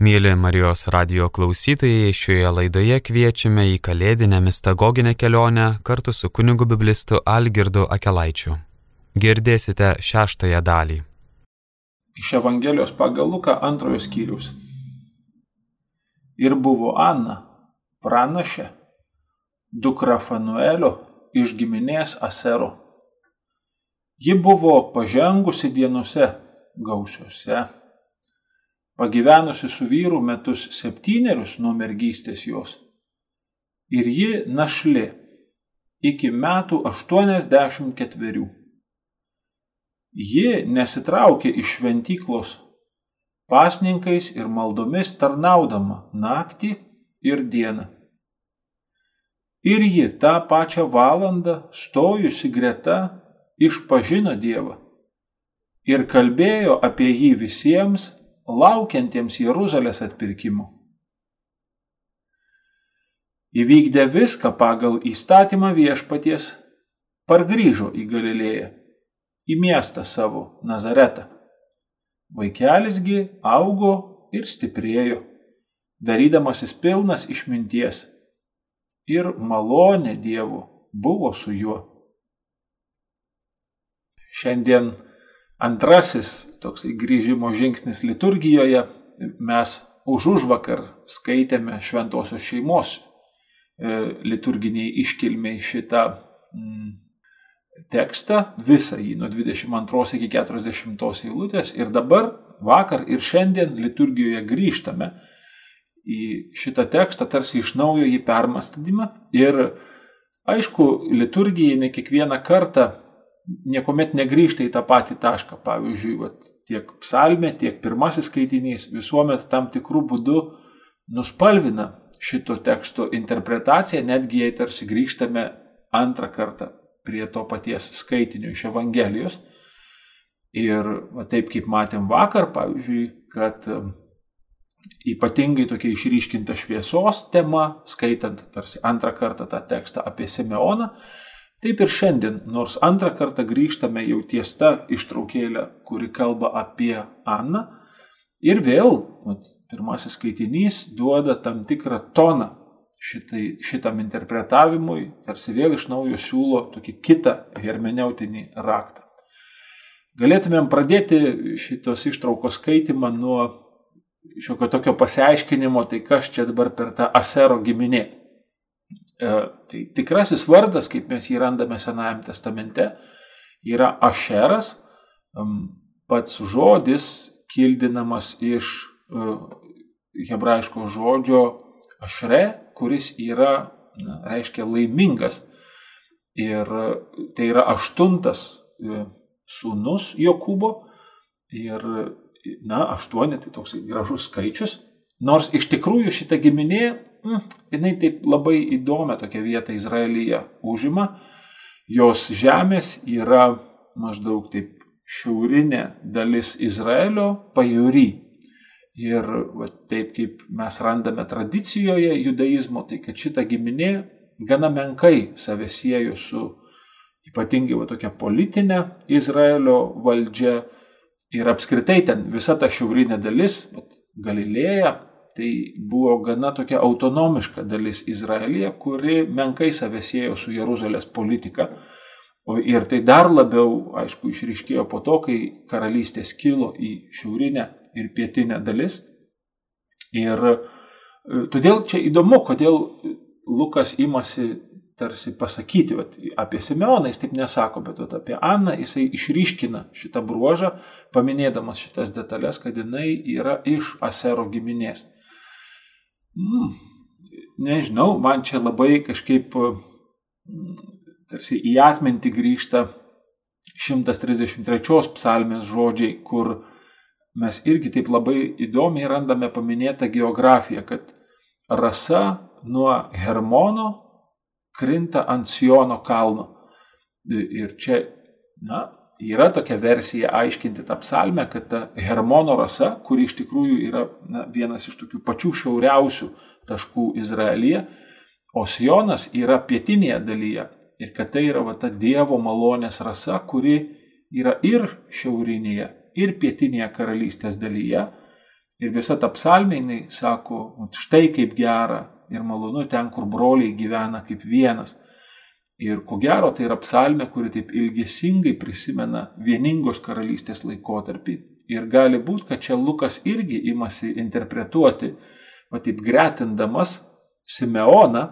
Mėly Marijos radio klausytojai, šioje laidoje kviečiame į kalėdinę mistagoginę kelionę kartu su kunigu biblistu Algirdu Akelaičiu. Girdėsite šeštąją dalį. Iš Evangelijos pagal Luką antrojo skyrius. Ir buvo Anna, pranašė, dukra Fanuelio iš giminės Asero. Ji buvo pažengusi dienose gausiuose pagyvenusi su vyru metus septynerius nuo mergystės jos. Ir ji našli iki metų 84. Ji nesitraukė iš šventyklos pasninkais ir maldomis tarnaudama naktį ir dieną. Ir ji tą pačią valandą stojusi greta išpažino Dievą ir kalbėjo apie jį visiems laukiantiems Jeruzalės atpirkimo. Įvykdę viską pagal įstatymą viešpaties, pargrįžo į Galilėją, į miestą savo Nazaretą. Vaikelisgi augo ir stiprėjo, darydamasis pilnas išminties, ir malonė Dievo buvo su juo. Šiandien antrasis toks grįžimo žingsnis liturgijoje. Mes už užvakar skaitėme šventosios šeimos e, liturginiai iškilmiai šitą mm, tekstą, visą jį nuo 22 iki 40 eilutės. Ir dabar, vakar ir šiandien liturgijoje grįžtame į šitą tekstą, tarsi iš naujo jį permastydimą. Ir aišku, liturgija ne kiekvieną kartą niekuomet negrįžta į tą patį tašką. Pavyzdžiui, vat, tiek psalmė, tiek pirmasis skaitinys visuomet tam tikrų būdų nuspalvina šito teksto interpretaciją, netgi jei tarsi grįžtame antrą kartą prie to paties skaitinio iš Evangelijos. Ir va, taip kaip matėm vakar, pavyzdžiui, kad um, ypatingai tokia išryškinta šviesos tema, skaitant tarsi antrą kartą tą tekstą apie Simeoną, Taip ir šiandien, nors antrą kartą grįžtame jau ties tą ištraukėlę, kuri kalba apie Aną, ir vėl vat, pirmasis skaitinys duoda tam tikrą toną šitai, šitam interpretavimui, tarsi vėl iš naujo siūlo tokį kitą hermeneutinį raktą. Galėtumėm pradėti šitos ištraukos skaitimą nuo šiokio tokio pasiaiškinimo, tai kas čia dabar per tą Asero giminė. E, tai tikrasis vardas, kaip mes jį randame Senajame testamente, yra Ašeras, pats žodis kildinamas iš e, hebrajiško žodžio Ašre, kuris yra, na, reiškia laimingas. Ir tai yra aštuntas e, sūnus Jokūbo. Ir, na, aštuoni tai toks gražus skaičius. Nors iš tikrųjų šita giminė mm, jinai taip labai įdomią tokią vietą Izraelyje užima. Jos žemės yra maždaug taip šiaurinė dalis Izraelio pajūry. Ir va, taip kaip mes randame tradicijoje judaizmo, tai kad šita giminė gana menkai save siejo su ypatingai va, tokia politinė Izraelio valdžia ir apskritai ten visa ta šiaurinė dalis, Galilėja, tai buvo gana tokia autonomiška dalis Izraelyje, kuri menkai save siejo su Jeruzalės politika. Ir tai dar labiau, aišku, išryškėjo po to, kai karalystė skilo į šiaurinę ir pietinę dalis. Ir e, todėl čia įdomu, kodėl Lukas imasi tarsi pasakyti vat, apie Simeoną, jis taip nesako, bet vat, apie Aną jisai išryškina šitą bruožą, paminėdamas šitas detalės, kad jinai yra iš Asero giminės mm, nežinau, man čia labai kažkaip mm, tarsi į atmintį grįžta 133 psalmės žodžiai, kur mes irgi taip labai įdomiai randame paminėtą geografiją, kad rasa nuo Hermono krinta ant Siono kalno. Ir čia, na, yra tokia versija aiškinti tą psalmę, kad ta Hermono rasa, kuri iš tikrųjų yra na, vienas iš tokių pačių šiauriausių taškų Izraelyje, o Sionas yra pietinėje dalyje ir kad tai yra va, ta Dievo malonės rasa, kuri yra ir šiaurinėje, ir pietinėje karalystės dalyje Ir visa ta psalmė, jinai sako, štai kaip gera ir malonu ten, kur broliai gyvena kaip vienas. Ir ko gero tai yra psalmė, kuri taip ilgesingai prisimena vieningos karalystės laikotarpį. Ir gali būti, kad čia Lukas irgi imasi interpretuoti, taip gretindamas Simeoną,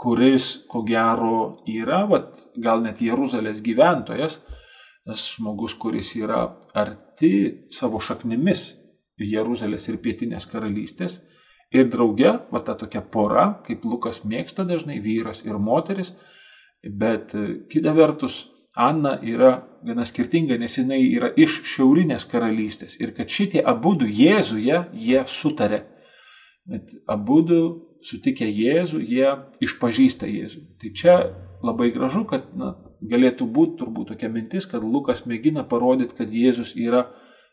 kuris ko gero yra, va, gal net Jeruzalės gyventojas, tas žmogus, kuris yra arti savo šaknimis Jeruzalės ir pietinės karalystės. Ir drauge, va ta tokia pora, kaip Lukas mėgsta dažnai, vyras ir moteris, bet e, kita vertus, Anna yra gana skirtinga, nes jinai yra iš šiaurinės karalystės ir kad šitie abu Jėzuje jie sutarė. Bet abu sutikę Jėzų, jie išpažįsta Jėzų. Tai čia labai gražu, kad na, galėtų būti turbūt tokia mintis, kad Lukas mėgina parodyti, kad Jėzus yra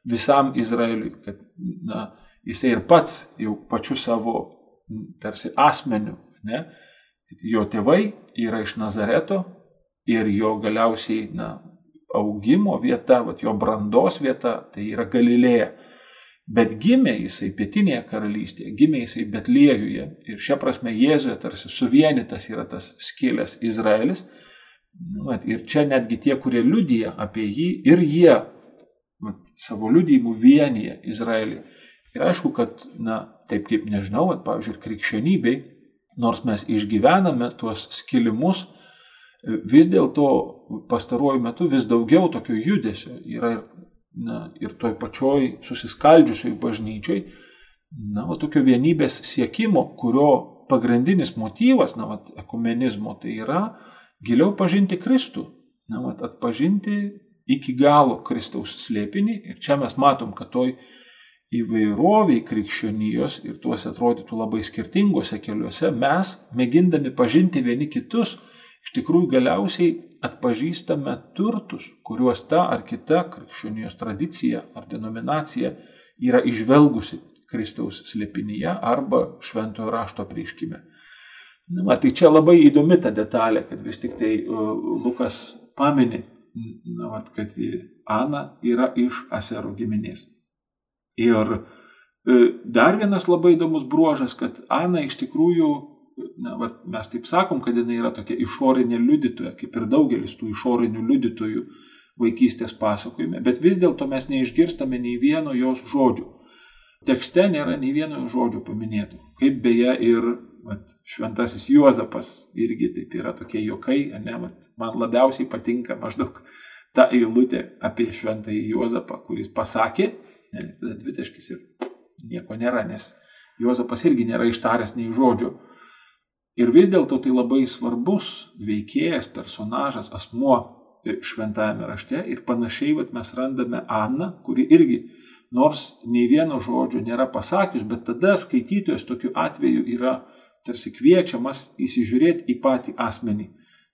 visam Izraeliui, kad na, jisai ir pats jau pačiu savo tarsi asmeniu, ne, jo tėvai yra iš Nazareto ir jo galiausiai na, augimo vieta, vat, jo brandos vieta, tai yra Galilėja. Bet gimė jisai pietinėje karalystėje, gimė jisai Betliejuje ir šia prasme Jėzuje tarsi suvienytas yra tas skilęs Izraelis. Ir čia netgi tie, kurie liudyja apie jį, ir jie vat, savo liudijimų vienyje Izraelį. Ir aišku, kad, na, taip kaip nežinau, at, pavyzdžiui, ir krikščionybei, nors mes išgyvename tuos skilimus, vis dėlto pastaruoju metu vis daugiau tokio judesio yra ir na, ir toj pačioj susiskaldžiusioj bažnyčioj, na, va, tokio vienybės siekimo, kurio pagrindinis motyvas, na, va, ekumenizmo, tai yra giliau pažinti Kristų, na, va, atpažinti iki galo Kristaus slėpinį. Ir čia mes matom, kad toj įvairoviai krikščionijos ir tuose atrodytų labai skirtingose keliuose mes, mėgindami pažinti vieni kitus, iš tikrųjų galiausiai atpažįstame turtus, kuriuos ta ar kita krikščionijos tradicija ar denominacija yra išvelgusi Kristaus slėpinyje arba šventojo rašto prieškime. Na, tai čia labai įdomi ta detalė, kad vis tik tai uh, Lukas pamini, na, kad Ana yra iš Asero giminės. Ir uh, dar vienas labai įdomus bruožas, kad Ana iš tikrųjų na, va, mes taip sakom, kad jinai yra tokia išorinė liudytoja, kaip ir daugelis tų išorinių liudytojų vaikystės pasakojime, bet vis dėlto mes neišgirstame nei vieno jos žodžio. Tekste nėra nei vieno žodžio paminėto. Kaip beje ir vat, šventasis Juozapas irgi taip yra tokie juokai, ne, vat, man labiausiai patinka maždaug ta eilutė apie šventąjį Juozapą, kuris pasakė, ne, dvitaškis ir nieko nėra, nes Juozapas irgi nėra ištaręs nei žodžio. Ir vis dėlto tai labai svarbus veikėjas, personažas, asmuo šventajame rašte ir panašiai vat, mes randame Aną, kuri irgi nors nei vieno žodžio nėra pasakius, bet tada skaitytojas tokiu atveju yra tarsi kviečiamas įsižiūrėti į patį asmenį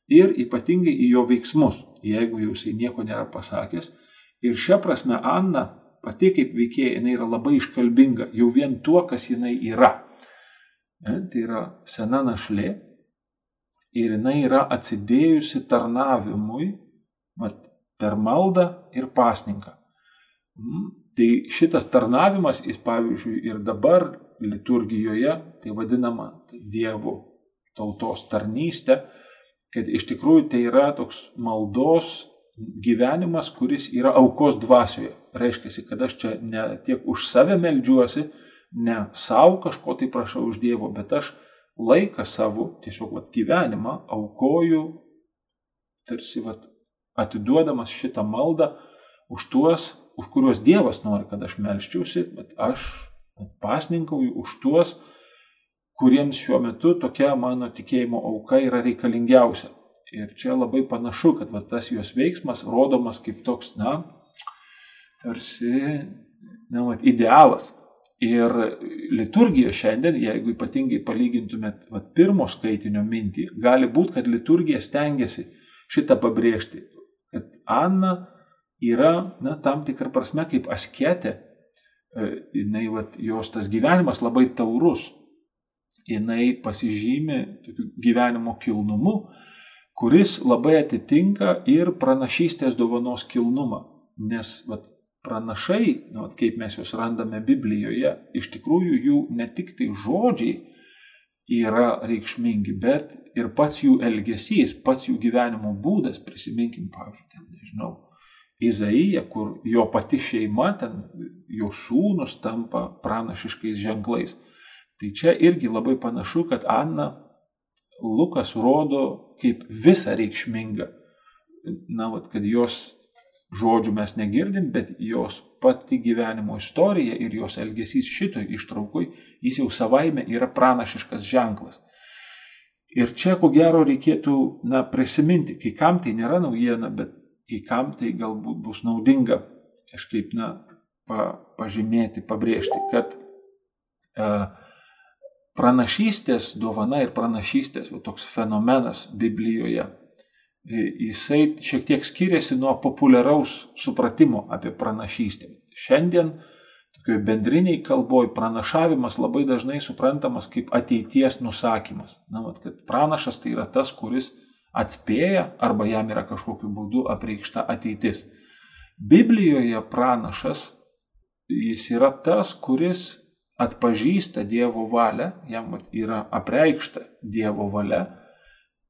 ir ypatingai į jo veiksmus, jeigu jau jisai nieko nėra pasakęs. Ir šią prasme Anna pati kaip veikėja, jinai yra labai iškalbinga, jau vien tuo, kas jinai yra. Ne, tai yra sena našlė ir jinai yra atsidėjusi tarnavimui mat, per maldą ir pasninką. Mm, tai šitas tarnavimas, jis pavyzdžiui ir dabar liturgijoje, tai vadinama Dievo tautos tarnystė, kad iš tikrųjų tai yra toks maldos gyvenimas, kuris yra aukos dvasioje. Reiškia, kad aš čia ne tiek už save melžiuosi, ne savo kažko tai prašau už Dievo, bet aš laiką savo, tiesiog vat, gyvenimą aukoju, tarsi vat, atiduodamas šitą maldą už tuos, už kuriuos Dievas nori, kad aš melščiausi, bet aš pasninkauju už tuos, kuriems šiuo metu tokia mano tikėjimo auka yra reikalingiausia. Ir čia labai panašu, kad va, tas jos veiksmas rodomas kaip toks, na, tarsi, na, va, idealas. Ir liturgija šiandien, jeigu ypatingai palygintumėt vat, pirmo skaitinio mintį, gali būti, kad liturgija stengiasi šitą pabrėžti, kad Anna yra, na, tam tikrą prasme kaip asketė, e, jinai, vat, jos tas gyvenimas labai taurus, jinai pasižymi gyvenimo kilnumu, kuris labai atitinka ir pranašystės dovanos kilnumą, nes vat, pranašai, nu, kaip mes juos randame Biblijoje, iš tikrųjų jų ne tik tai žodžiai yra reikšmingi, bet ir pats jų elgesys, pats jų gyvenimo būdas, prisiminkim, pavyzdžiui, ten, nežinau, Izaiją, kur jo pati šeima, ten jo sūnus tampa pranašiškais ženklais. Tai čia irgi labai panašu, kad Anna Lukas rodo kaip visą reikšmingą. Na, vat, kad jos žodžių mes negirdim, bet jos pati gyvenimo istorija ir jos elgesys šitoj ištraukoj, jis jau savaime yra pranašiškas ženklas. Ir čia, ko gero, reikėtų, na, prisiminti, kai kam tai nėra naujiena, bet kai kam tai galbūt bus naudinga kažkaip, na, pa, pažymėti, pabrėžti, kad uh, pranašystės dovana ir pranašystės, va, toks fenomenas Biblijoje, jisai šiek tiek skiriasi nuo populiaraus supratimo apie pranašystę. Šiandien tokioj bendriniai kalboj pranašavimas labai dažnai suprantamas kaip ateities nusakymas. Na, vat, kad pranašas tai yra tas, kuris atspėja arba jam yra kažkokiu būdu apreikšta ateitis. Biblijoje pranašas jis yra tas, kuris atpažįsta Dievo valią, jam yra apreikšta Dievo valia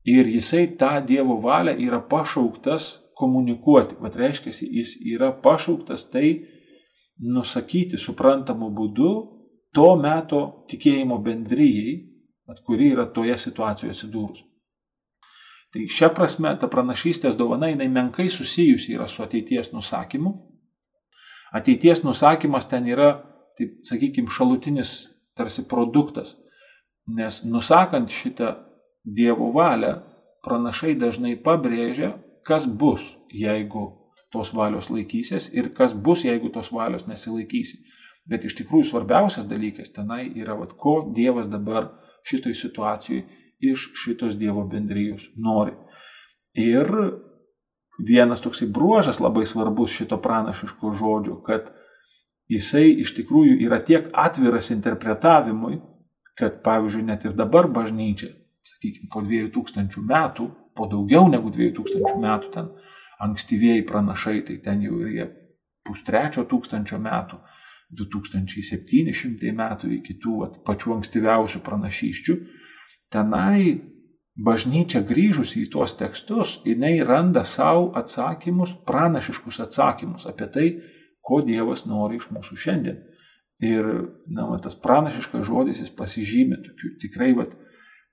ir jisai tą Dievo valią yra pašauktas komunikuoti. Vat reiškia, jis yra pašauktas tai nusakyti suprantamu būdu to meto tikėjimo bendryjei, kuri yra toje situacijoje atsidūrus. Tai šia prasme ta pranašystės dovana jinai menkai susijusi yra su ateities nusakymu. Ateities nusakymas ten yra taip sakykime, šalutinis tarsi produktas. Nes nusakant šitą Dievo valią, pranašai dažnai pabrėžia, kas bus, jeigu tos valios laikysies ir kas bus, jeigu tos valios nesilaikysi. Bet iš tikrųjų svarbiausias dalykas tenai yra, vat, ko Dievas dabar šitoj situacijai iš šitos Dievo bendrijos nori. Ir vienas toksai bruožas labai svarbus šito pranašiško žodžio, kad jisai iš tikrųjų yra tiek atviras interpretavimui, kad pavyzdžiui net ir dabar bažnyčia, sakykime, po 2000 metų, po daugiau negu 2000 metų ten ankstyvieji pranašai, tai ten jau ir jie pustrečio tūkstančio metų, 2700 metų iki tų at, pačių ankstyviausių pranašyščių, tenai bažnyčia grįžusi į tuos tekstus, jinai randa savo atsakymus, pranašiškus atsakymus apie tai, ko Dievas nori iš mūsų šiandien. Ir, na, va, tas pranašiškas žodis, jis pasižymė tokiu tikrai, va,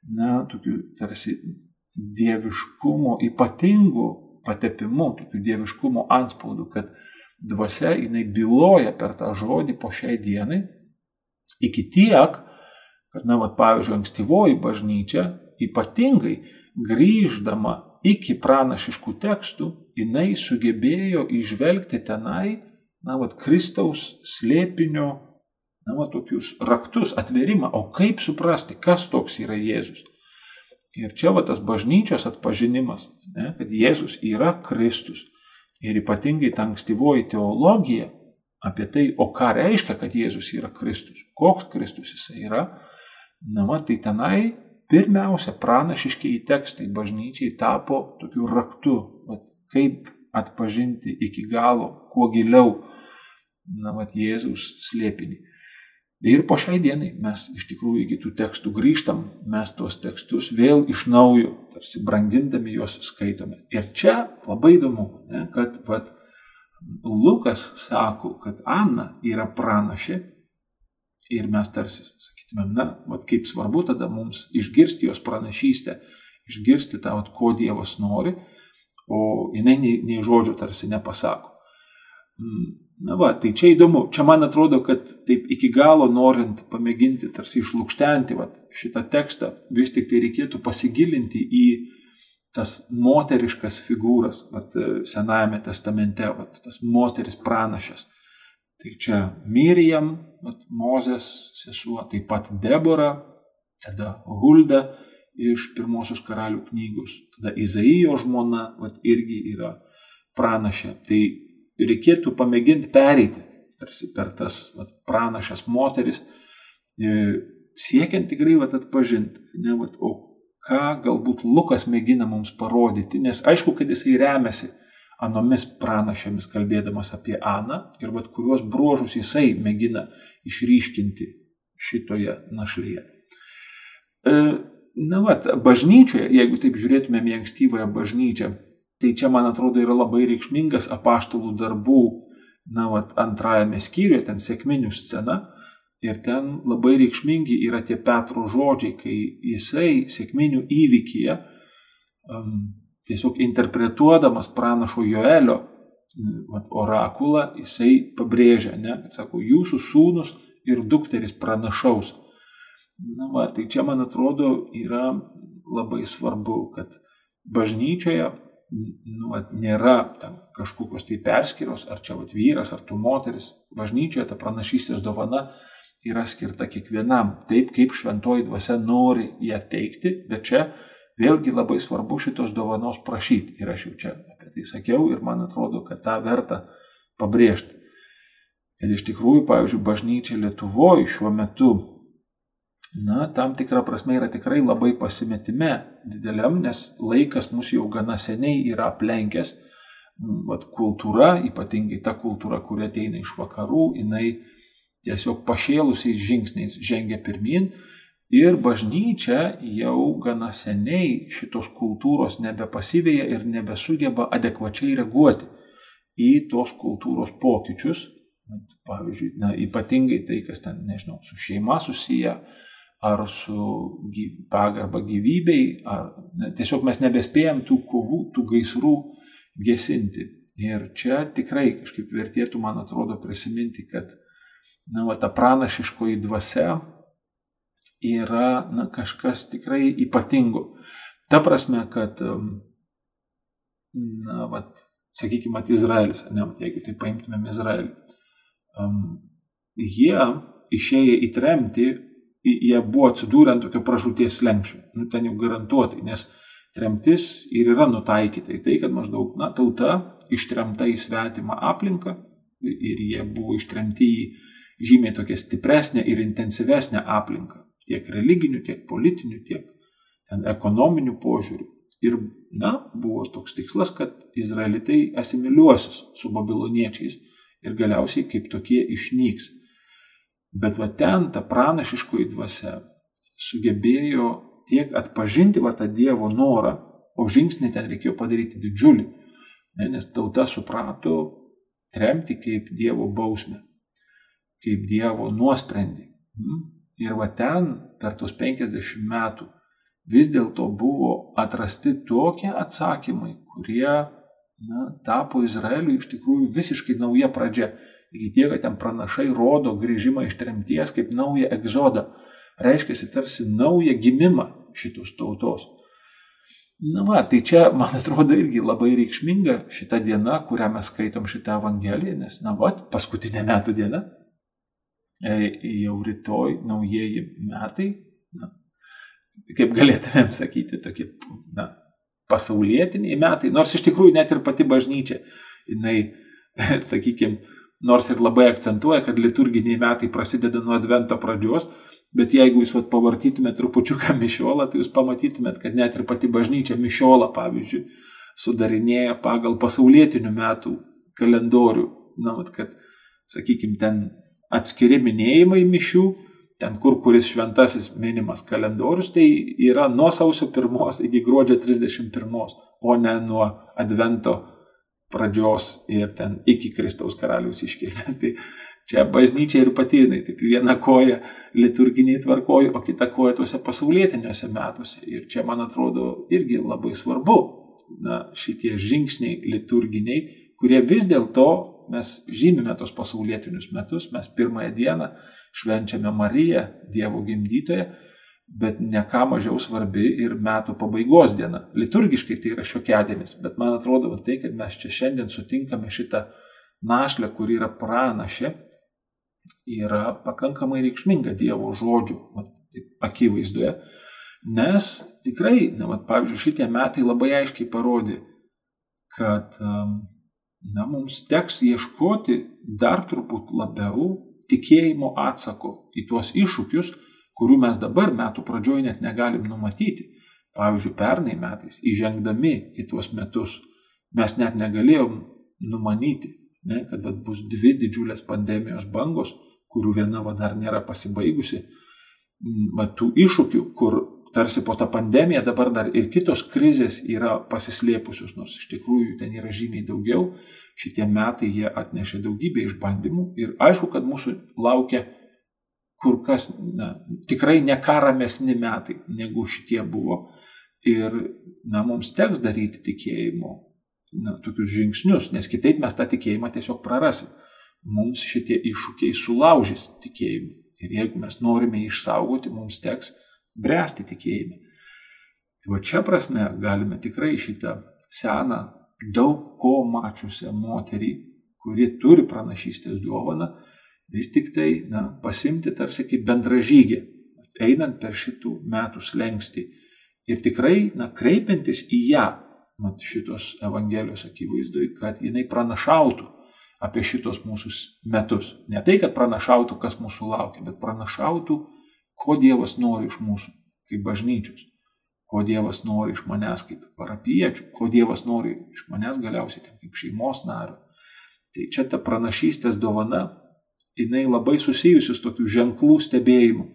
na, tokiu tarsi dieviškumo ypatingu patepimu, tokiu dieviškumo anspaudu, kad dvasia jinai byloja per tą žodį po šiai dienai, iki tiek, kad, na, va, pavyzdžiui, ankstyvoji bažnyčia ypatingai grįždama iki pranašiškų tekstų, jinai sugebėjo išvelgti tenai na, vat, Kristaus slėpinio, na, vat, tokius raktus, atverimą, o kaip suprasti, kas toks yra Jėzus. Ir čia va tas bažnyčios atpažinimas, ne, kad Jėzus yra Kristus. Ir ypatingai ta ankstyvoji teologija apie tai, o ką reiškia, kad Jėzus yra Kristus, koks Kristus jisai yra, na, va, tai tenai pirmiausia pranašiškiai tekstai bažnyčiai tapo tokiu raktu, va, kaip atpažinti iki galo, kuo giliau na, mat, Jėzaus slėpinį. Ir po šiai dienai mes iš tikrųjų iki tų tekstų grįžtam, mes tuos tekstus vėl iš naujo, tarsi brangindami juos skaitome. Ir čia labai įdomu, ne, kad vat, Lukas sako, kad Anna yra pranašė ir mes tarsi sakytumėm, na, vat, kaip svarbu tada mums išgirsti jos pranašystę, išgirsti tą, vat, ko Dievas nori, o jinai nei, nei žodžio tarsi nepasako. Mm, Na va, tai čia įdomu. Čia man atrodo, kad taip iki galo norint pamėginti tarsi išlūkštenti va, šitą tekstą, vis tik tai reikėtų pasigilinti į tas moteriškas figūras va, Senajame testamente, va, tas moteris pranašės. Tai čia Mirijam, va, Mozės sesuo, taip pat Debora, tada Hulda iš pirmosios karalių knygos, tada Izaijo žmona va, irgi yra pranašė. Tai reikėtų pamėginti pereiti tarsi per tas vat, pranašas moteris, e, siekiant tikrai vat, atpažinti, ne, vat, o ką galbūt Lukas mėgina mums parodyti, nes aišku, kad jisai remiasi anomis pranašėmis kalbėdamas apie Aną ir vat kuriuos bruožus jisai mėgina išryškinti šitoje našlėje. E, na, vat, bažnyčioje, jeigu taip žiūrėtumėm į ankstyvąją bažnyčią, tai čia, man atrodo, yra labai reikšmingas apaštalų darbų, na, vat, antrajame skyriuje, ten sėkminių scena. Ir ten labai reikšmingi yra tie Petro žodžiai, kai jisai sėkminių įvykyje um, tiesiog interpretuodamas pranašo Joelio orakulą, jisai pabrėžia, ne, sako, jūsų sūnus ir dukteris pranašaus. Na, va, tai čia, man atrodo, yra labai svarbu, kad bažnyčioje nu, va, nėra ten kažkokios tai perskiros, ar čia va, vyras, ar tu moteris. Bažnyčioje ta pranašystės dovana yra skirta kiekvienam, taip kaip šventoji dvasia nori ją teikti, bet čia vėlgi labai svarbu šitos dovanos prašyti. Ir aš jau čia apie tai sakiau ir man atrodo, kad tą verta pabrėžti. Ir iš tikrųjų, pavyzdžiui, bažnyčia Lietuvoje šiuo metu na, tam tikrą prasme yra tikrai labai pasimetime dideliam, nes laikas mus jau gana seniai yra aplenkęs. Vat kultūra, ypatingai ta kultūra, kuri ateina iš vakarų, jinai tiesiog pašėlusiais žingsniais žengia pirmin ir bažnyčia jau gana seniai šitos kultūros nebepasivėja ir nebesugeba adekvačiai reaguoti į tos kultūros pokyčius. Pavyzdžiui, na, ypatingai tai, kas ten, nežinau, su šeima susiję, ar su pagarba gyvybei, ar ne, tiesiog mes nebespėjom tų kovų, tų gaisrų gesinti. Ir čia tikrai kažkaip vertėtų, man atrodo, prisiminti, kad na, va, ta pranašiškoji dvasia yra na, kažkas tikrai ypatingo. Ta prasme, kad, na, va, sakykime, Izraelis, ne, jeigu tai paimtumėm Izraelį, um, jie išėję į tremtį jie buvo atsidūrę ant tokio pražūties lenkščio. Nu, ten jau garantuotai, nes tremtis ir yra nutaikyta į tai, kad maždaug, na, tauta ištremta į svetimą aplinką ir jie buvo ištremti į žymiai tokią stipresnę ir intensyvesnę aplinką. Tiek religinių, tiek politinių, tiek ten, ekonominių požiūrių. Ir, na, buvo toks tikslas, kad izraelitai asimiliuosis su babiloniečiais ir galiausiai kaip tokie išnyks. Bet va ten ta pranašiškoji dvasia sugebėjo tiek atpažinti va tą Dievo norą, o žingsnį ten reikėjo padaryti didžiulį, ne, nes tauta suprato tremti kaip Dievo bausmę, kaip Dievo nuosprendį. Mhm. Ir va ten per tos 50 metų vis dėlto buvo atrasti tokie atsakymai, kurie na, tapo Izraeliui iš tikrųjų visiškai nauja pradžia iki tiek, kad ten pranašai rodo grįžimą iš tremties kaip naują egzodą. Reiškia, tarsi naują gimimą šitos tautos. Na va, tai čia, man atrodo, irgi labai reikšminga šita diena, kurią mes skaitom šitą Evangeliją, nes, na va, paskutinė metų diena, e, jau rytoj naujieji metai, na, kaip galėtumėm sakyti, tokie, na, pasaulietiniai metai, nors iš tikrųjų net ir pati bažnyčia, jinai, sakykime, nors ir labai akcentuoja, kad liturginiai metai prasideda nuo advento pradžios, bet jeigu jūs vat, pavartytumėt trupučiuką mišiolą, tai jūs pamatytumėt, kad net ir pati bažnyčia mišiolą, pavyzdžiui, sudarinėja pagal pasaulietinių metų kalendorių. Na, vat, kad, sakykime, ten atskiri minėjimai mišių, ten kur kuris šventasis minimas kalendorius, tai yra nuo sausio 1 iki gruodžio 31, o ne nuo advento pradžios ir ten iki Kristaus karaliaus iškilmės. Tai čia bažnyčia ir pati jinai, taip viena koja liturginiai tvarkoji, o kita koja tuose pasaulietiniuose metuose. Ir čia, man atrodo, irgi labai svarbu na, šitie žingsniai liturginiai, kurie vis dėlto mes žymime tos pasaulietinius metus, mes pirmąją dieną švenčiame Mariją, Dievo gimdytoją bet ne ką mažiau svarbi ir metų pabaigos diena. Liturgiškai tai yra šiokiadienis, bet man atrodo, tai, kad mes čia šiandien sutinkame šitą našlę, kuri yra pranašė, yra pakankamai reikšminga Dievo žodžių akivaizdoje, nes tikrai, na, vat, pavyzdžiui, šitie metai labai aiškiai parodė, kad na, mums teks ieškoti dar turbūt labiau tikėjimo atsako į tuos iššūkius, kurių mes dabar metų pradžioje net negalim numatyti. Pavyzdžiui, pernai metais, įžengdami į tuos metus, mes net negalėjom numanyti, ne, kad vat, bus dvi didžiulės pandemijos bangos, kurių viena va, dar nėra pasibaigusi. Va, tų iššūkių, kur tarsi po tą pandemiją dabar dar ir kitos krizės yra pasislėpusios, nors iš tikrųjų ten yra žymiai daugiau. Šitie metai jie atnešė daugybę išbandymų ir aišku, kad mūsų laukia kur kas na, tikrai nekaramesni metai negu šitie buvo. Ir na, mums teks daryti tikėjimo na, tokius žingsnius, nes kitaip mes tą tikėjimą tiesiog prarasim. Mums šitie iššūkiai sulaužys tikėjimą. Ir jeigu mes norime išsaugoti, mums teks bręsti tikėjime. Tai va čia prasme galime tikrai šitą seną, daug ko mačiusią moterį, kuri turi pranašystės dovaną, vis tik tai na, pasimti tarsi kaip bendražygė, einant per šitų metų slengsti. Ir tikrai, na, kreipiantis į ją, mat šitos Evangelijos akivaizdoj, kad jinai pranašautų apie šitos mūsų metus. Ne tai, kad pranašautų, kas mūsų laukia, bet pranašautų, ko Dievas nori iš mūsų kaip bažnyčios, ko Dievas nori iš manęs kaip parapiečių, ko Dievas nori iš manęs galiausiai kaip šeimos nario. Tai čia ta pranašystės dovana, jinai labai susijusi su tokiu ženklų stebėjimu.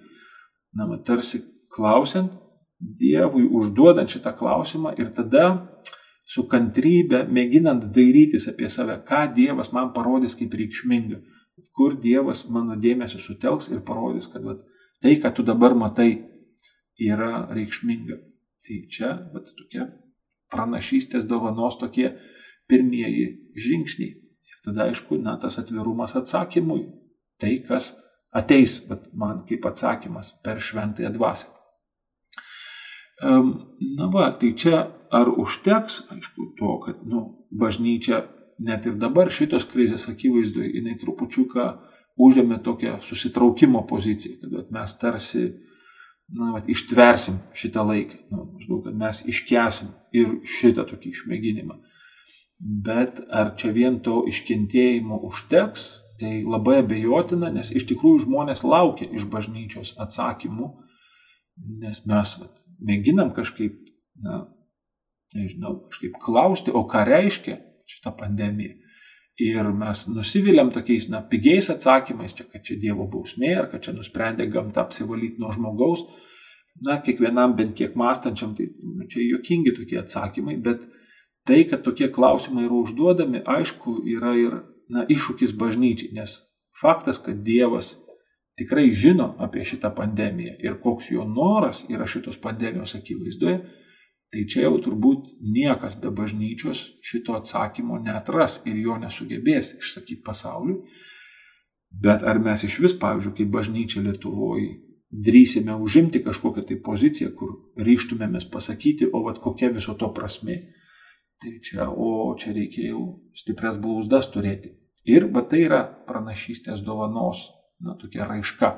Na, man tarsi klausiant Dievui, užduodant šitą klausimą ir tada su kantrybė mėginant dairytis apie save, ką Dievas man parodys kaip reikšminga, kur Dievas mano dėmesį sutelks ir parodys, kad vat, tai, ką tu dabar matai, yra reikšminga. Tai čia vat, tokia pranašystės dovanos tokie pirmieji žingsniai. Ir tada, aišku, na, tas atvirumas atsakymui, tai, kas ateis man kaip atsakymas per šventąją dvasę. Na va, tai čia ar užteks, aišku, to, kad nu, bažnyčia net ir dabar šitos krizės akivaizdoje jinai trupučiuką užėmė tokią susitraukimo poziciją, kad mes tarsi na, vat, ištversim šitą laiką, nu, maždaug, kad mes iškesim ir šitą tokį išmėginimą. Bet ar čia vien to iškentėjimo užteks, tai labai abejotina, nes iš tikrųjų žmonės laukia iš bažnyčios atsakymų, nes mes vat, mėginam kažkaip, na, nežinau, kažkaip klausti, o ką reiškia šitą pandemiją. Ir mes nusiviliam tokiais, na, pigiais atsakymais, čia, kad čia Dievo bausmė, ar kad čia nusprendė gamta apsivalyti nuo žmogaus. Na, kiekvienam bent kiek mąstančiam, tai nu, čia jokingi tokie atsakymai, bet tai, kad tokie klausimai yra užduodami, aišku, yra ir, na, iššūkis bažnyčiai, nes faktas, kad Dievas tikrai žino apie šitą pandemiją ir koks jo noras yra šitos pandemijos akivaizdoje, Tai čia jau turbūt niekas be bažnyčios šito atsakymo netras ir jo nesugebės išsakyti pasauliui. Bet ar mes iš vis, pavyzdžiui, kaip bažnyčia Lietuvoje, drįsime užimti kažkokią tai poziciją, kur ryštumėmės pasakyti, o vad kokia viso to prasme. Tai čia, o čia reikia jau stiprias blauzdas turėti. Ir va tai yra pranašystės dovanos, na, tokia raiška.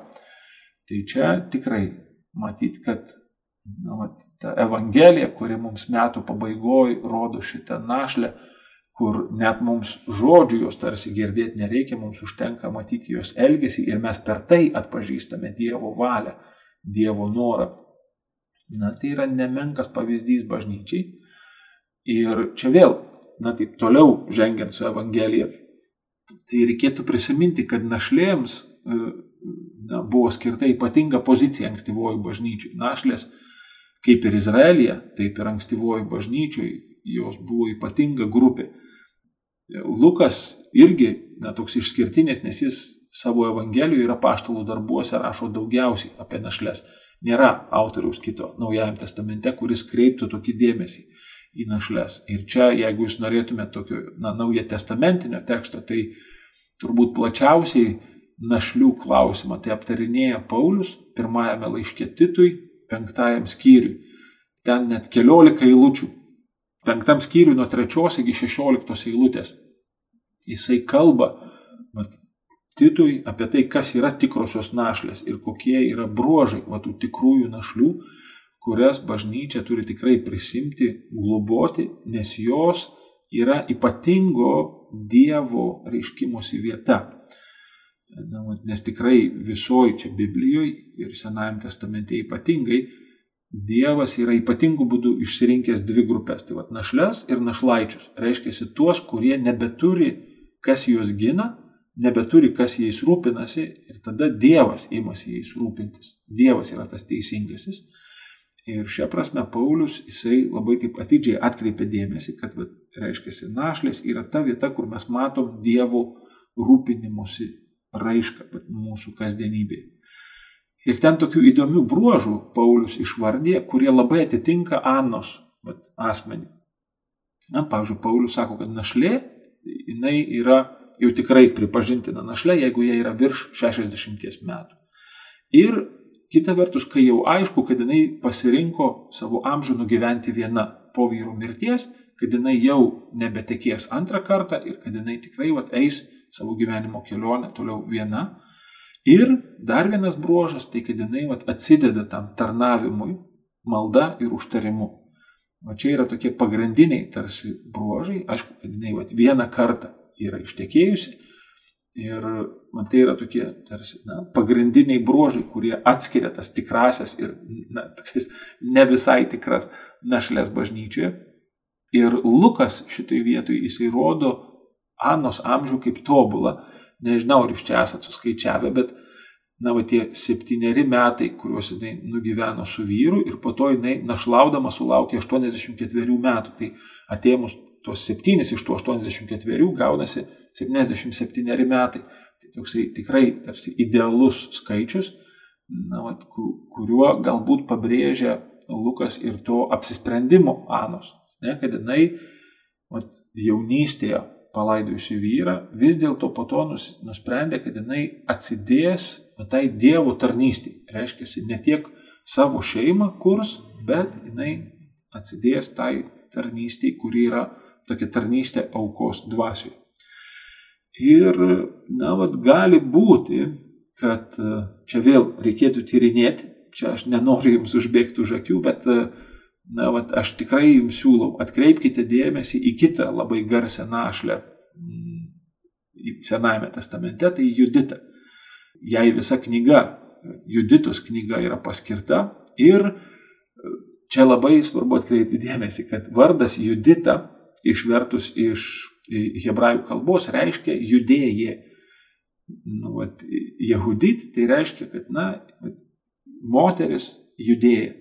Tai čia tikrai matyt, kad na, vat, ta Evangelija, kuri mums metų pabaigoje rodo šitą našlę, kur net mums žodžių jos tarsi girdėti nereikia, mums užtenka matyti jos elgesį ir mes per tai atpažįstame Dievo valią, Dievo norą. Na, tai yra nemenkas pavyzdys bažnyčiai. Ir čia vėl, na taip toliau žengiant su Evangelija, tai reikėtų prisiminti, kad našlėms e, na, buvo skirta ypatinga pozicija ankstyvoji bažnyčiai. Našlės Kaip ir Izraelija, taip ir ankstyvoji bažnyčioj jos buvo ypatinga grupė. Lukas irgi na, toks išskirtinis, nes jis savo Evangelijoje ir apaštalų darbuose rašo daugiausiai apie našles. Nėra autoriaus kito Naujajame testamente, kuris kreiptų tokį dėmesį į našles. Ir čia, jeigu jūs norėtumėte tokio na, naujo testamentinio teksto, tai turbūt plačiausiai našlių klausimą tai aptarinėja Paulius pirmajame laiške Titui, penktajam skyriui. Ten net keliolika eilučių. Penktam skyriui nuo trečios iki šešioliktos eilutės. Jisai kalba vat, Titui apie tai, kas yra tikrosios našlės ir kokie yra bruožai va, tų tikrųjų našlių, kurias bažnyčia turi tikrai prisimti, globoti, nes jos yra ypatingo Dievo reiškimosi vieta. Na, nes tikrai visoji čia Biblijoje ir Senajame testamente ypatingai Dievas yra ypatingų būdų išsirinkęs dvi grupės. Tai vad našles ir našlaičius. Reiškia tuos, kurie nebeturi, kas juos gina, nebeturi, kas jais rūpinasi ir tada Dievas imasi jais rūpintis. Dievas yra tas teisingasis. Ir šią prasme Paulius, jisai labai taip atidžiai atkreipia dėmesį, kad, va, reiškia, našlės yra ta vieta, kur mes matom Dievo rūpinimusi raišką mūsų kasdienybėje. Ir ten tokių įdomių bruožų Paulius išvardė, kurie labai atitinka Annos bet, asmenį. Na, pavyzdžiui, Paulius sako, kad našlė, jinai yra jau tikrai pripažintina našlė, jeigu jie yra virš 60 metų. Ir kita vertus, kai jau aišku, kad jinai pasirinko savo amžių nugyventi viena po vyro mirties, kad jinai jau nebetekės antrą kartą ir kad jinai tikrai vat, eis savo gyvenimo kelionę toliau viena, Ir dar vienas bruožas, tai kad jinai vat, atsideda tam tarnavimui, malda ir užtarimu. O čia yra tokie pagrindiniai tarsi bruožai, aišku, kad jinai vat, vieną kartą yra ištekėjusi. Ir man tai yra tokie tarsi na, pagrindiniai bruožai, kurie atskiria tas tikrasias ir na, ne visai tikras našlės bažnyčioje. Ir Lukas šitai vietoj jisai rodo Anos amžių kaip tobulą nežinau, ar jūs čia esate suskaičiavę, bet, na, va tie septyneri metai, kuriuos jinai nugyveno su vyru ir po to jinai našlaudama sulaukė 84 metų. Tai atėmus tuos septynis iš tų 84 gaunasi 77 metai. Tai toksai tikrai tarsi idealus skaičius, na, va, kuriuo galbūt pabrėžia Lukas ir to apsisprendimo Anos, ne, kad jinai va, jaunystėje palaidojusi vyrą, vis dėlto po to nus, nusprendė, kad jinai atsidės tai Dievo tarnystį. Reiškia, ne tiek savo šeimą kurs, bet jinai atsidės tai tarnystį, kuri yra tokia tarnystė aukos dvasioje. Ir, na, vad, gali būti, kad čia vėl reikėtų tyrinėti, čia aš nenoriu jums užbėgti už akių, bet na, vat, aš tikrai jums siūlau, atkreipkite dėmesį į kitą labai garsę našlę mm, Senajame testamente, tai Judita. Jai visa knyga, Juditos knyga yra paskirta ir čia labai svarbu atkreipti dėmesį, kad vardas Judita išvertus iš hebrajų kalbos reiškia judėjė. Nu, vat, Jehudit tai reiškia, kad, na, moteris judėja.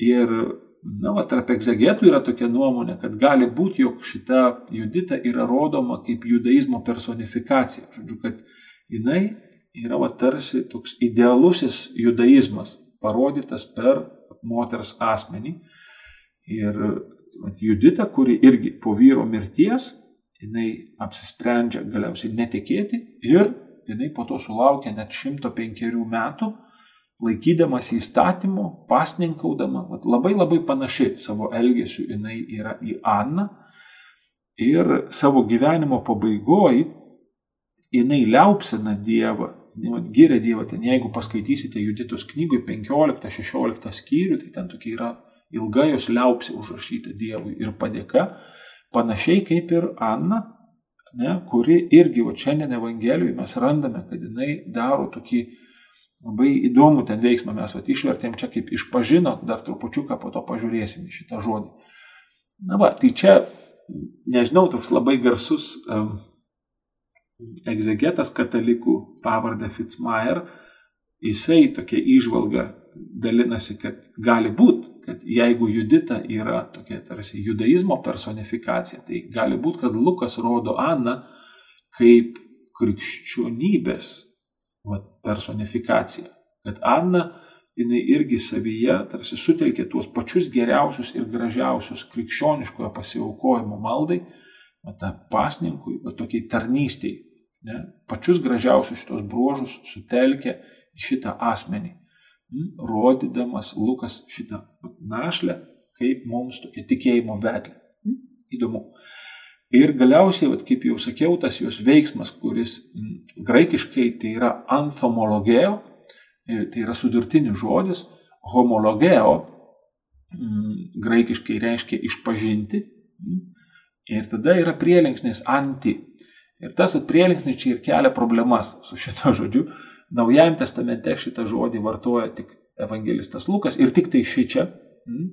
Ir Na, va, tarp egzegetų yra tokia nuomonė, kad gali būti, jog šita judita yra rodoma kaip judaizmo personifikacija. Žodžiu, kad jinai yra va, tarsi toks idealusis judaizmas, parodytas per moters asmenį. Ir va, judita, kuri irgi po vyro mirties, jinai apsisprendžia galiausiai netikėti ir jinai po to sulaukia net 105 metų laikydamas įstatymų, pasninkaudama, labai labai panaši savo elgesiu jinai yra į Aną ir savo gyvenimo pabaigoje jinai liaupsina Dievą, giria Dievą, ten jeigu paskaitysite Juditos knygui 15-16 skyrių, tai ten tokia yra ilga jos liaupsė užrašyta Dievui ir padėka, panašiai kaip ir Anna, ne, kuri irgi, o šiandien Evangelijoje mes randame, kad jinai daro tokį Labai įdomų ten veiksmą mes vat, išvertėm čia kaip išpažino, dar trupučiuką po to pažiūrėsim į šitą žodį. Na va, tai čia, nežinau, toks labai garsus um, egzegetas katalikų pavardę Fitzmaier, jisai tokia išvalga dalinasi, kad gali būti, kad jeigu Judita yra tokia tarsi judaizmo personifikacija, tai gali būti, kad Lukas rodo Aną kaip krikščionybės vat, personifikacija. Kad Anna, jinai irgi savyje tarsi sutelkė tuos pačius geriausius ir gražiausius krikščioniškojo pasiaukojimo maldai, vat, tą pasninkui, vat, tokiai tarnystiai. Ne, pačius gražiausius šitos bruožus sutelkė šitą asmenį, rodydamas Lukas šitą našlę kaip mums tokia tikėjimo vedlė. Įdomu. Ir galiausiai, vat, kaip jau sakiau, tas jos veiksmas, kuris graikiškai tai yra anthomologeo, tai yra sudurtinis žodis, homologeo graikiškai reiškia išpažinti. Ir tada yra prielinksnis anti. Ir tas vat, prielinksnis čia ir kelia problemas su šito žodžiu. Naujajam testamente šitą žodį vartoja tik evangelistas Lukas ir tik tai ši čia. Mm,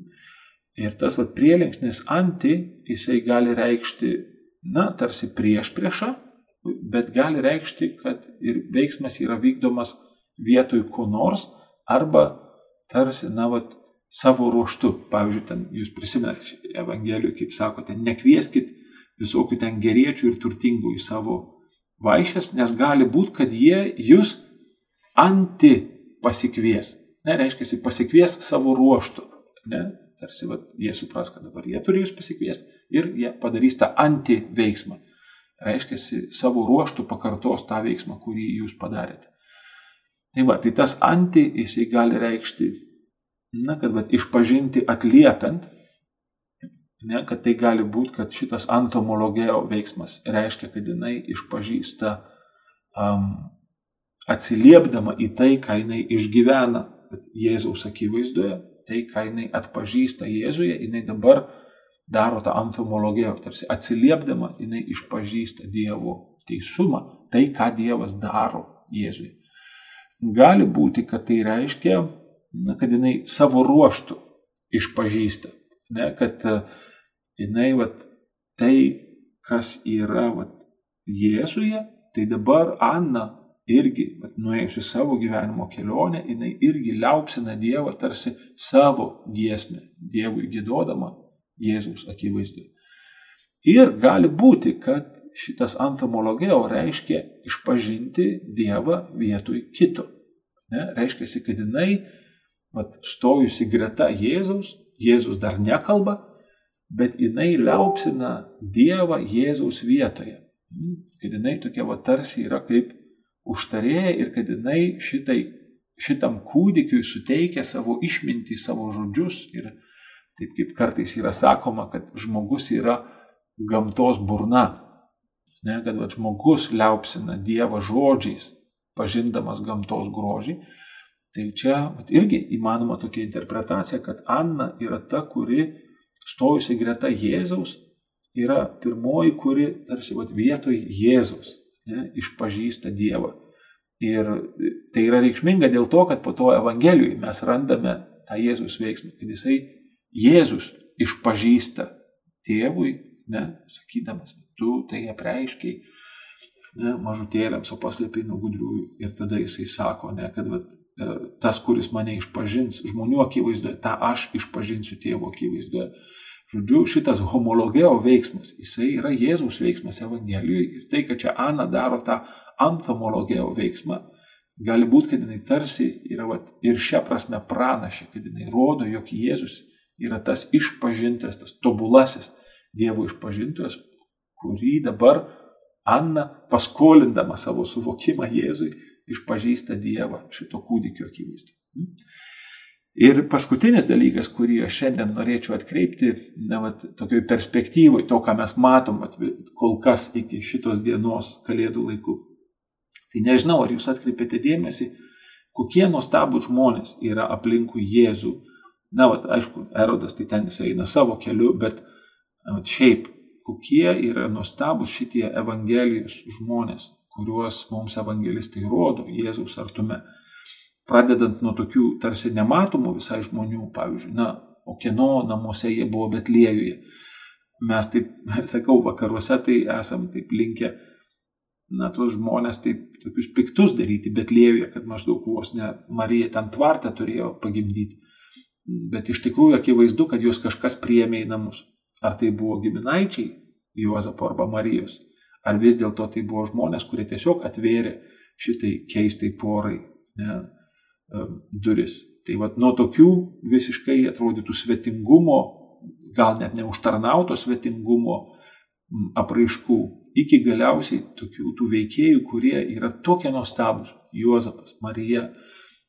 ir tas vat, prielinksnis anti, jisai gali reikšti, na, tarsi prieš priešą, bet gali reikšti, kad ir veiksmas yra vykdomas vietoj ko nors arba tarsi, na, vat, savo ruoštų. Pavyzdžiui, ten jūs prisimenat Evangelijoje, kaip sakote, nekvieskit visokių ten geriečių ir turtingų į savo vaišės, nes gali būti, kad jie jūs anti pasikvies. Ne, reiškia, pasikvies savo ruoštų. Ne? Tarsi va, jie supras, kad dabar jie turi jūs pasikviesti ir jie padarys tą anti veiksmą. Reiškia, savo ruoštų pakartos tą veiksmą, kurį jūs padarėte. Tai va, tai tas anti jisai gali reikšti, na, kad va, išpažinti atliepiant, ne, kad tai gali būti, kad šitas antomologėjo veiksmas reiškia, kad jinai išpažįsta um, atsiliepdama į tai, ką jinai išgyvena Jėzaus akivaizdoje, tai, ką jinai atpažįsta Jėzuje, jinai dabar daro tą antomologiją, tarsi atsiliepdama jinai išpažįsta Dievo teisumą, tai, ką Dievas daro Jėzuje. Gali būti, kad tai reiškia, na, kad jinai savo ruoštų išpažįsta, ne, kad uh, jinai vat, tai, kas yra vat, Jėzuje, tai dabar Anna irgi, nuėjusi savo gyvenimo kelionę, jinai irgi liaupsina Dievą tarsi savo giesmę, Dievui gėdodama Jėzaus akivaizdu. Ir gali būti, kad šitas antamologeo reiškia išpažinti Dievą vietoj kito. Ne? Reiškia, kad jinai, vat, stojusi greta Jėzaus, Jėzus dar nekalba, bet jinai liaupsina Dievą Jėzaus vietoje. Hmm, kad jinai tokia va tarsi yra kaip užtarėja ir kad jinai šitai, šitam kūdikiui suteikia savo išmintį, savo žodžius. Ir taip kaip kartais yra sakoma, kad žmogus yra gamtos burna. Ne, kad va, žmogus liaupsina Dievą žodžiais, pažindamas gamtos grožį. Tai čia va, irgi įmanoma tokia interpretacija, kad Anna yra ta, kuri stojusi greta Jėzaus yra pirmoji, kuri tarsi vat, vietoj Jėzaus ne, išpažįsta Dievą. Ir tai yra reikšminga dėl to, kad po to Evangelijoje mes randame tą Jėzus veiksmą, kad jisai Jėzus išpažįsta tėvui, ne, sakydamas, tu tai apreiškiai ne, mažutėliams, o paslėpiai nuo gudriųjų. Ir tada jisai sako, ne, kad vat, e, tas, kuris mane išpažins žmonių akivaizdoje, tą aš išpažinsiu tėvo akivaizdoje. Žodžiu, šitas homologeo veiksmas, jisai yra Jėzaus veiksmas Evangelijoje ir tai, kad čia Ana daro tą antamologeo veiksmą, gali būti, kad jinai tarsi yra vat, ir šią prasme pranašė, kad jinai rodo, jog Jėzus yra tas išpažintas, tas tobulasis Dievo išpažintojas, kurį dabar Anna paskolindama savo suvokimą Jėzui išpažįsta Dievą šito kūdikio akivaizdu. Ir paskutinis dalykas, kurį aš šiandien norėčiau atkreipti, na, vat, tokioj perspektyvoj, to, ką mes matom vat, kol kas iki šitos dienos kalėdų laikų. Tai nežinau, ar jūs atkreipėte dėmesį, kokie nuostabų žmonės yra aplinkui Jėzų. Na, vat, aišku, Erodas tai ten jis eina savo keliu, bet vat, šiaip, kokie yra nuostabus šitie Evangelijos žmonės, kuriuos mums evangelistai rodo Jėzaus artume pradedant nuo tokių tarsi nematomų visai žmonių, pavyzdžiui, na, o kieno namuose jie buvo Betliejuje. Mes taip, sakau, vakaruose tai esam taip linkę, na, tos žmonės taip tokius piktus daryti Betliejuje, kad maždaug vos ne Marija ten tvartą turėjo pagimdyti. Bet iš tikrųjų akivaizdu, kad juos kažkas priėmė į namus. Ar tai buvo giminaičiai Juozapo arba Marijos, ar vis dėlto tai buvo žmonės, kurie tiesiog atvėrė šitai keistai porai. Ne, duris. Tai vad nuo tokių visiškai atrodytų svetingumo, gal net neužtarnauto svetingumo apraiškų, iki galiausiai tokių tų veikėjų, kurie yra tokie nuostabus - Juozapas, Marija,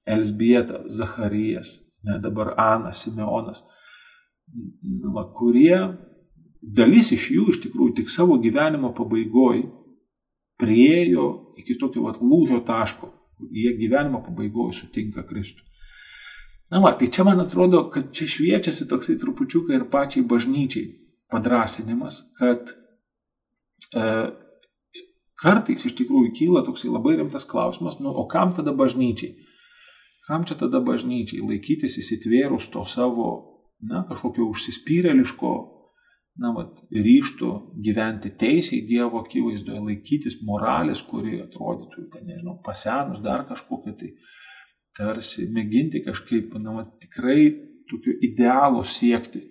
Elsbieta, Zacharijas, ne, dabar Ana, Simeonas, va, kurie dalis iš jų iš tikrųjų tik savo gyvenimo pabaigoje priejo iki tokio vat, lūžio taško, jie gyvenimo pabaigoje sutinka Kristų. Na, va, tai čia man atrodo, kad čia šviečiasi toksai trupučiukai ir pačiai bažnyčiai padrasinimas, kad e, kartais iš tikrųjų kyla toksai labai rimtas klausimas, nu, o kam tada bažnyčiai? Kam čia tada bažnyčiai laikytis įsitvėrus to savo, na, kažkokio užsispyrėliško, na, vat, ryšto gyventi teisiai Dievo akivaizdoje, laikytis moralės, kuri atrodytų, ten, nežinau, pasenus dar kažkokiu tai, tarsi mėginti kažkaip, na, vat, tikrai tokio idealo siekti.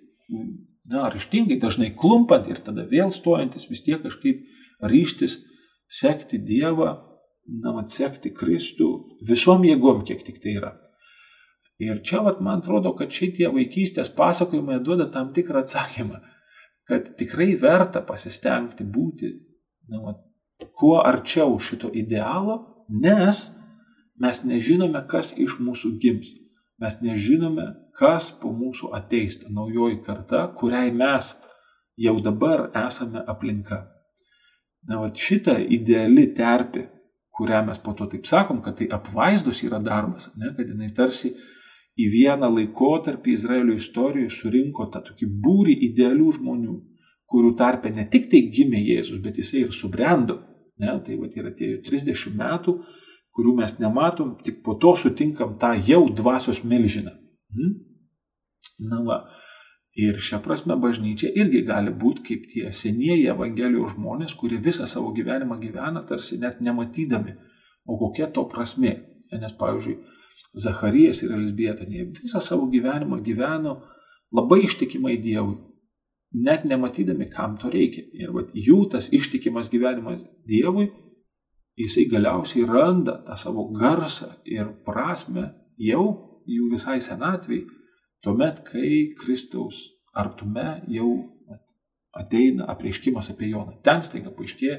Na, ryštingai, dažnai klumpant ir tada vėl stojantis, vis tiek kažkaip ryštis sekti Dievą, na, atsekti Kristų visom jėgom, kiek tik tai yra. Ir čia, vat, man atrodo, kad šitie vaikystės pasakojimai duoda tam tikrą atsakymą, kad tikrai verta pasistengti būti na, vat, kuo arčiau šito idealo, nes mes nežinome, kas iš mūsų gims. Mes nežinome, kas po mūsų ateis, ta naujoji karta, kuriai mes jau dabar esame aplinka. Na, va šita ideali terpė, kurią mes po to taip sakom, kad tai apvaizdus yra darbas, ne, kad jinai tarsi į vieną laikotarpį Izraelio istorijoje surinko tą tokį būrį idealių žmonių, kurių tarpe ne tik tai gimė Jėzus, bet jisai ir subrendo. Ne, tai va yra tie 30 metų, kurių mes nematom, tik po to sutinkam tą jau dvasios milžiną. Hmm? Na va, Ir šią prasme bažnyčia irgi gali būti kaip tie senieji Evangelijos žmonės, kurie visą savo gyvenimą gyvena tarsi net nematydami, o kokia to prasme. Nes, pavyzdžiui, Zacharijas ir Elisbieta, jie visą savo gyvenimą gyveno labai ištikimai Dievui, net nematydami, kam to reikia. Ir vat, jų tas ištikimas gyvenimas Dievui, jisai galiausiai randa tą savo garsą ir prasme jau jų visai senatviai Tuomet, kai Kristaus artume jau ateina apreiškimas apie Joną. Ten staiga paaiškėja,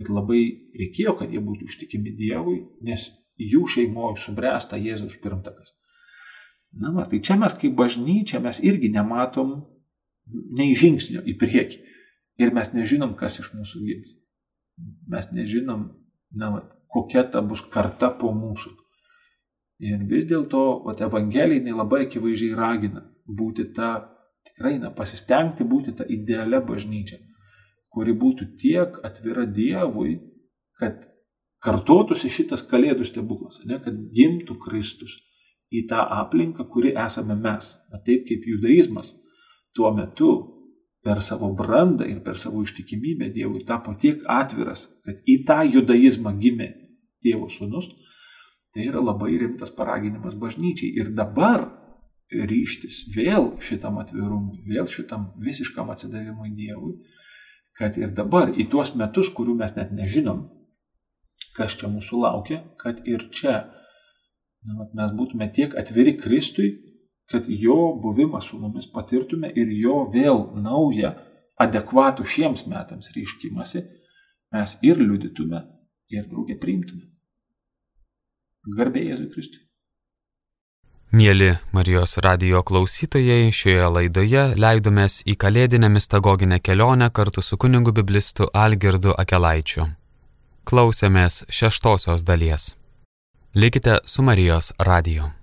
kad labai reikėjo, kad jie būtų ištikimi Dievui, nes jų šeimoje subręsta Jėzaus pirmtakas. Na, va, tai čia mes kaip bažnyčia mes irgi nematom nei žingsnio į priekį. Ir mes nežinom, kas iš mūsų gims. Mes nežinom, na, va, kokia ta bus karta po mūsų. Ir vis dėlto Evangelija labai akivaizdžiai ragina būti tą, tikrai, na, pasistengti būti tą idealią bažnyčią, kuri būtų tiek atvira Dievui, kad kartotųsi šitas kalėdų stebuklas, ne, kad gimtų Kristus į tą aplinką, kuri esame mes. Na, taip kaip judaizmas tuo metu per savo brandą ir per savo ištikimybę Dievui tapo tiek atviras, kad į tą judaizmą gimė Dievo sūnus, Tai yra labai rimtas paraginimas bažnyčiai. Ir dabar ryštis vėl šitam atvirumui, vėl šitam visiškam atsidavimui Dievui, kad ir dabar į tuos metus, kurių mes net nežinom, kas čia mūsų laukia, kad ir čia na, mes būtume tiek atviri Kristui, kad jo buvimą su mumis patirtume ir jo vėl naują, adekvatų šiems metams ryškimasi, mes ir liudytume, ir draugė priimtume. Garbė Jėzui Kristui. Mėly Marijos radio klausytojai, šioje laidoje leidomės į kalėdinę mistagoginę kelionę kartu su kunigu biblistu Algirdu Akelaičiu. Klausėmės šeštosios dalies. Likite su Marijos radiju.